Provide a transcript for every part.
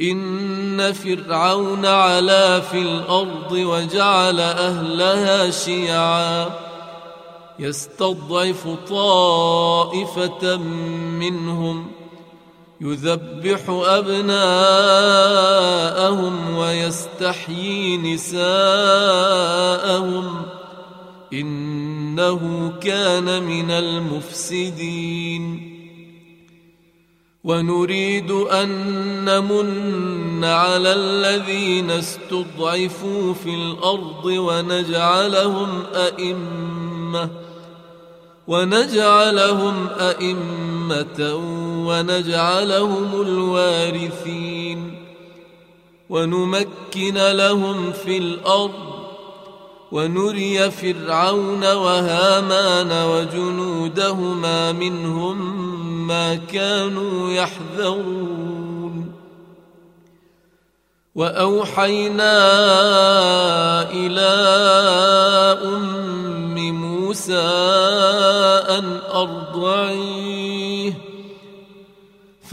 إن فرعون علا في الأرض وجعل أهلها شيعا. يستضعف طائفة منهم يذبح أبناءهم ويستحيي نساءهم. إنه كان من المفسدين. ونريد أن نمن على الذين استضعفوا في الأرض ونجعلهم أئمة ونجعلهم أئمة ونجعلهم الوارثين ونمكن لهم في الأرض ونري فرعون وهامان وجنودهما منهم ما كانوا يحذرون. وأوحينا إلى أم موسى أن أرضعيه.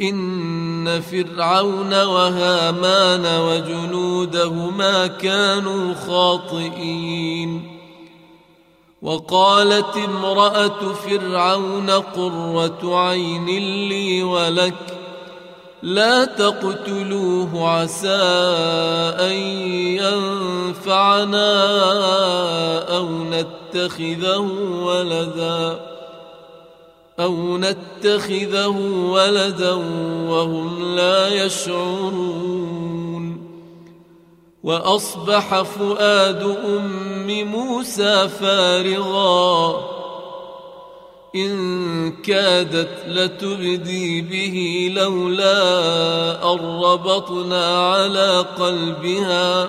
إن فرعون وهامان وجنودهما كانوا خاطئين. وقالت امرأة فرعون قرة عين لي ولك لا تقتلوه عسى أن ينفعنا أو نتخذه ولدا. أو نتخذه ولدا وهم لا يشعرون. وأصبح فؤاد أم موسى فارغا. إن كادت لتبدي به لولا أن ربطنا على قلبها.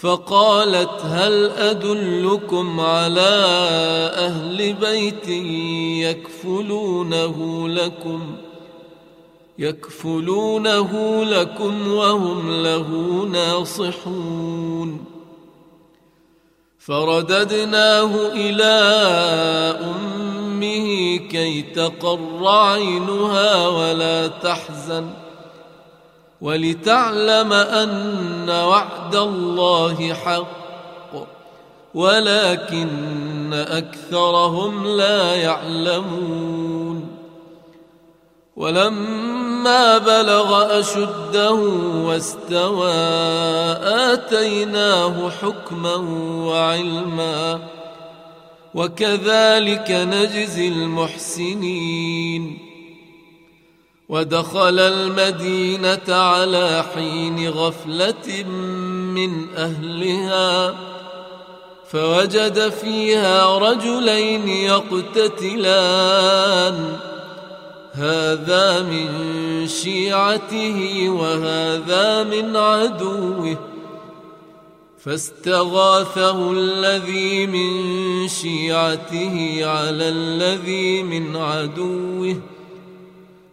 فقالت هل أدلكم على أهل بيت يكفلونه لكم ۖ يكفلونه لكم وهم له ناصحون فرددناه إلى أمه كي تقر عينها ولا تحزن ولتعلم أن وعد الله حق ولكن أكثرهم لا يعلمون. ولما بلغ أشده واستوى آتيناه حكما وعلما وكذلك نجزي المحسنين. ودخل المدينة على حين غفلة من أهلها فوجد فيها رجلين يقتتلان. هذا من شيعته وهذا من عدوه. فاستغاثه الذي من شيعته على الذي من عدوه.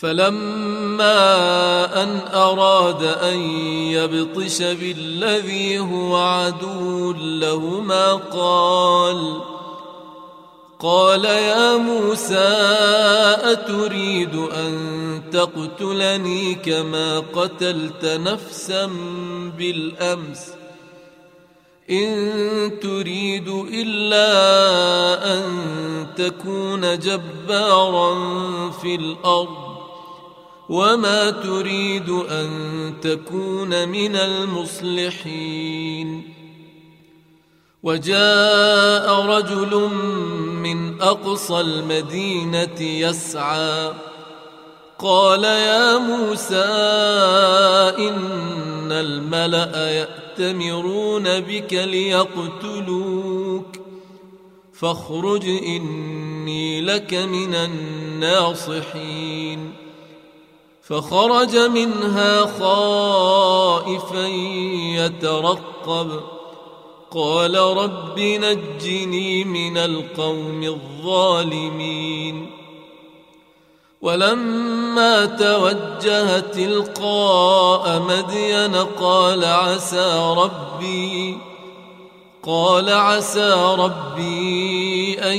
فلما أن أراد أن يبطش بالذي هو عدو لهما قال قال يا موسى أتريد أن تقتلني كما قتلت نفسا بالأمس؟ إن تريد إلا أن تكون جبارا في الأرض. وما تريد ان تكون من المصلحين وجاء رجل من اقصى المدينة يسعى قال يا موسى ان الملا ياتمرون بك ليقتلوك فاخرج اني لك من الناصحين فخرج منها خائفا يترقب. قال رب نجني من القوم الظالمين. ولما توجه تلقاء مدين قال عسى ربي قال عسى ربي أن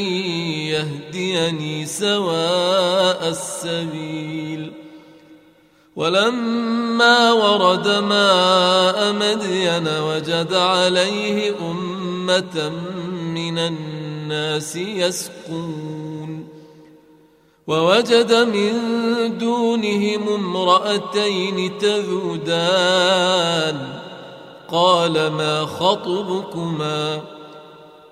يهديني سواء السبيل. ولما ورد ماء مدين وجد عليه أمة من الناس يسقون ووجد من دونهم امرأتين تذودان قال ما خطبكما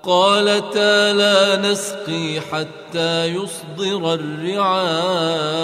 قالتا لا نسقي حتى يصدر الرعاء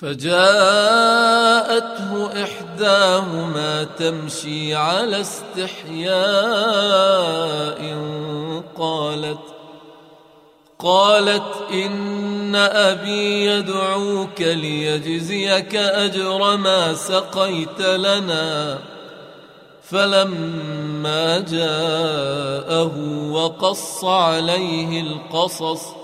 فجاءته إحداهما تمشي على استحياء قالت قالت إن أبي يدعوك ليجزيك أجر ما سقيت لنا. فلما جاءه وقص عليه القصص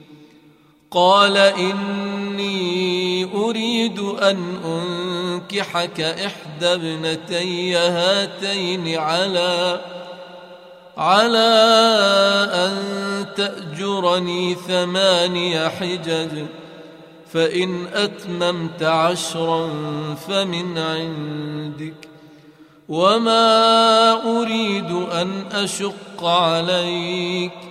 قال إني أريد أن أنكحك إحدى ابنتي هاتين على على أن تأجرني ثماني حجج فإن أتممت عشرا فمن عندك وما أريد أن أشق عليك.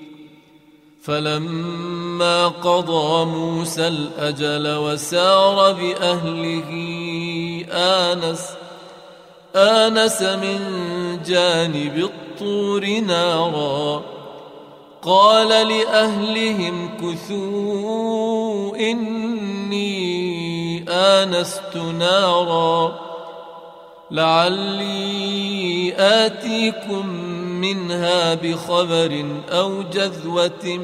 فلما قضى موسى الأجل وسار بأهله آنس آنس من جانب الطور نارا. قال لأهلهم كثوا إني آنست نارا. لعلي آتيكم منها بخبر أو جذوة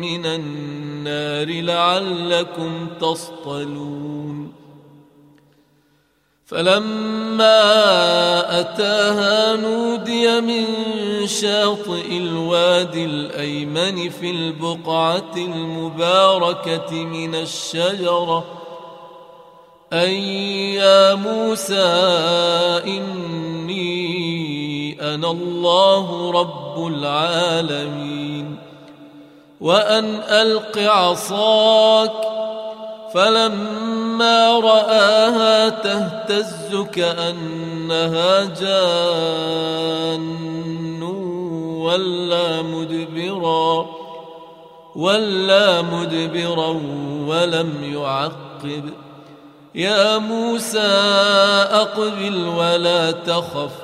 من النار لعلكم تصطلون. فلما أتاها نودي من شاطئ الوادي الأيمن في البقعة المباركة من الشجرة أي يا موسى إني أنا الله رب العالمين. وأن ألق عصاك فلما رآها تهتز كأنها جان ولا مدبرا ولا مدبرا ولم يعقب. يا موسى أقبل ولا تخف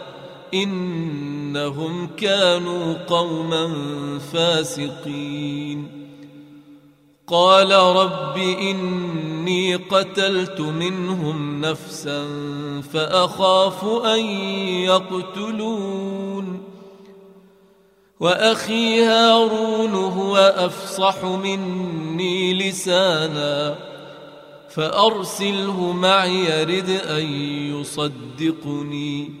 إنهم كانوا قوما فاسقين. قال رب إني قتلت منهم نفسا فأخاف أن يقتلون. وأخي هارون هو أفصح مني لسانا فأرسله معي يرد أن يصدقني.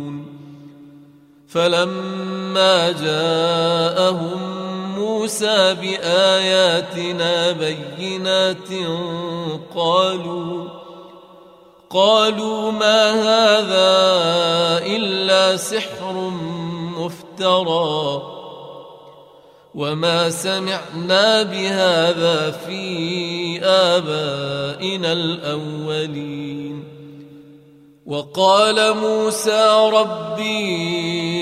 فلما جاءهم موسى بآياتنا بينات قالوا قالوا ما هذا إلا سحر مفترى وما سمعنا بهذا في آبائنا الأولين. وقال موسى ربي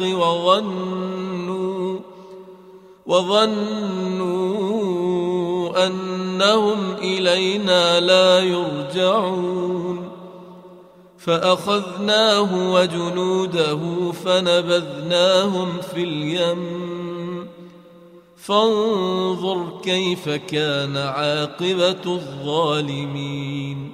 وظنوا وظنوا أنهم إلينا لا يرجعون فأخذناه وجنوده فنبذناهم في اليم فانظر كيف كان عاقبة الظالمين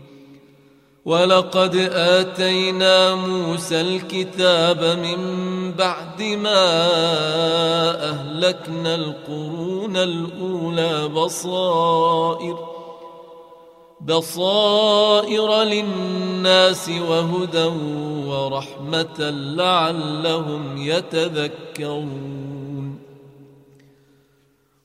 ولقد آتينا موسى الكتاب من بعد ما أهلكنا القرون الأولى بصائر بصائر للناس وهدى ورحمة لعلهم يتذكرون.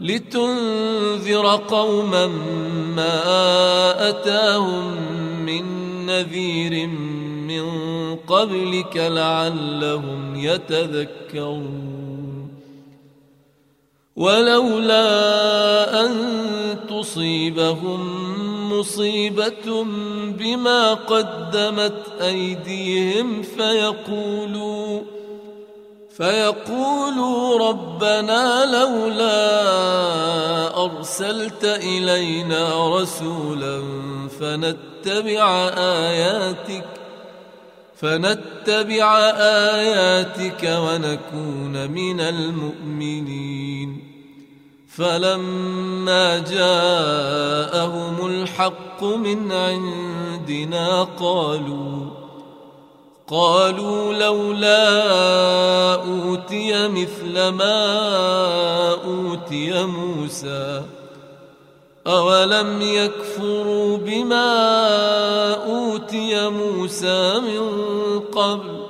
لتنذر قوما ما أتاهم من نذير من قبلك لعلهم يتذكرون. ولولا أن تصيبهم مصيبة بما قدمت أيديهم فيقولوا فيقولوا ربنا لولا أرسلت إلينا رسولا فنتبع آياتك فنتبع آياتك ونكون من المؤمنين. فلما جاءهم الحق من عندنا قالوا قالوا لولا أوتي مثل ما أوتي موسى أولم يكفروا بما أوتي موسى من قبل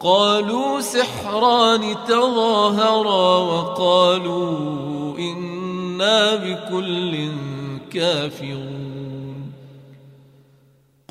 قالوا سحران تظاهرا وقالوا إنا بكل كافرون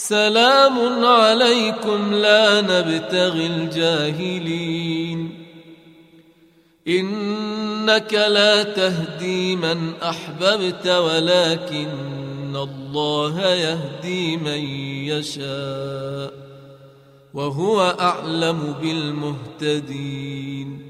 سلام عليكم لا نبتغي الجاهلين. إنك لا تهدي من أحببت ولكن الله يهدي من يشاء وهو أعلم بالمهتدين.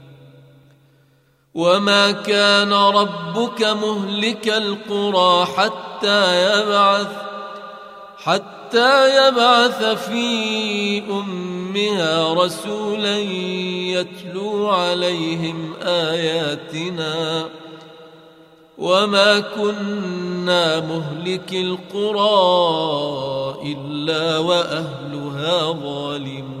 وما كان ربك مهلك القرى حتى يبعث حتى يبعث في امها رسولا يتلو عليهم اياتنا وما كنا مهلك القرى الا واهلها ظالمون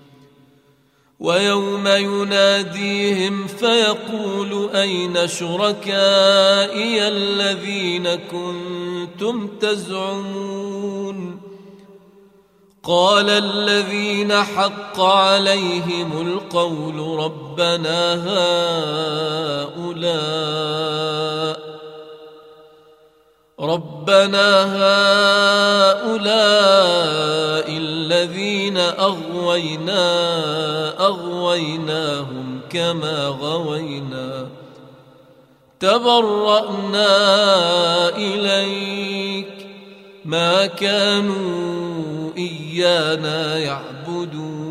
ويوم يناديهم فيقول أين شركائي الذين كنتم تزعمون؟ قال الذين حق عليهم القول ربنا هؤلاء ربنا هؤلاء الذين أغوينا أغويناهم كما غوينا تبرأنا إليك ما كانوا إيانا يعبدون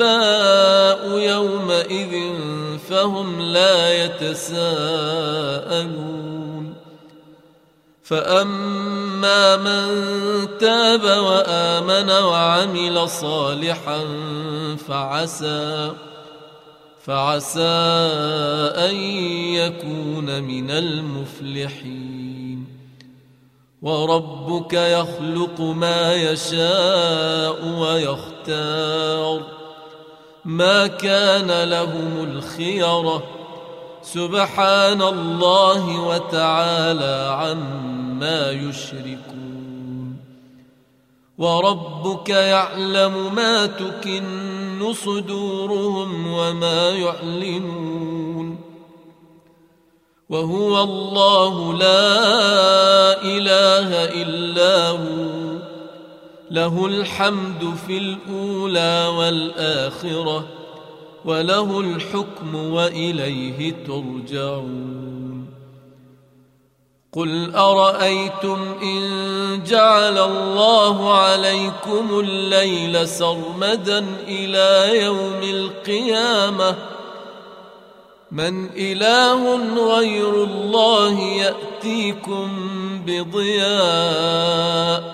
الانباء يومئذ فهم لا يتساءلون. فأما من تاب وآمن وعمل صالحا فعسى فعسى أن يكون من المفلحين. وربك يخلق ما يشاء ويختار. ما كان لهم الخيرة. سبحان الله وتعالى عما يشركون. وربك يعلم ما تكن صدورهم وما يعلنون. وهو الله لا إله إلا هو. له الحمد في الأولى والآخرة وله الحكم وإليه ترجعون. قل أرأيتم إن جعل الله عليكم الليل سرمدا إلى يوم القيامة من إله غير الله ياتي يأتيكم بضياء.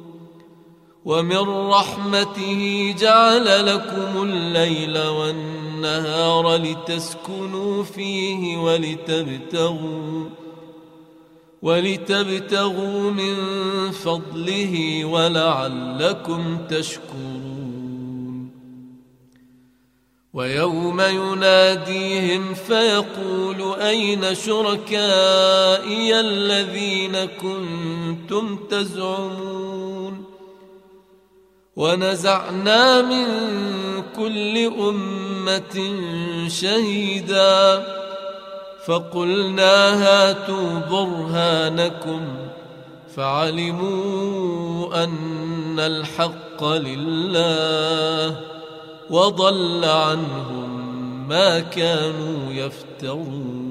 ومن رحمته جعل لكم الليل والنهار لتسكنوا فيه ولتبتغوا ولتبتغوا من فضله ولعلكم تشكرون. ويوم يناديهم فيقول أين شركائي الذين كنتم تزعمون؟ ونزعنا من كل أمة شهيدا فقلنا هاتوا برهانكم فعلموا أن الحق لله وضل عنهم ما كانوا يفترون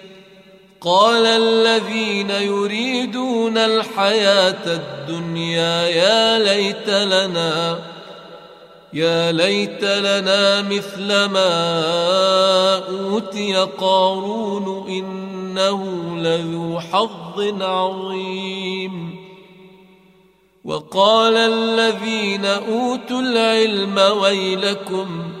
قال الذين يريدون الحياة الدنيا يا ليت لنا يا ليت لنا مثل ما أوتي قارون إنه لذو حظ عظيم. وقال الذين أوتوا العلم ويلكم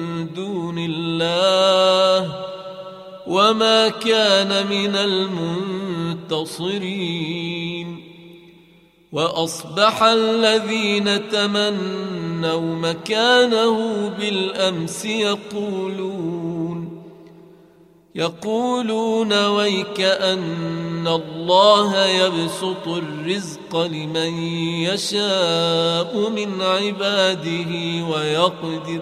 دون الله وما كان من المنتصرين وأصبح الذين تمنوا مكانه بالأمس يقولون يقولون ويك أن الله يبسط الرزق لمن يشاء من عباده ويقدر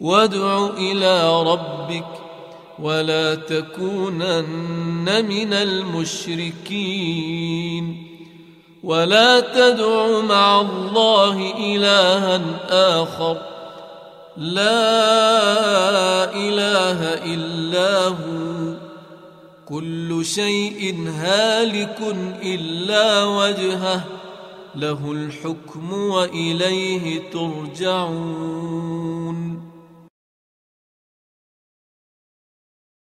وادع إلى ربك ولا تكونن من المشركين ولا تدع مع الله إلها آخر لا إله إلا هو كل شيء هالك إلا وجهه له الحكم وإليه ترجعون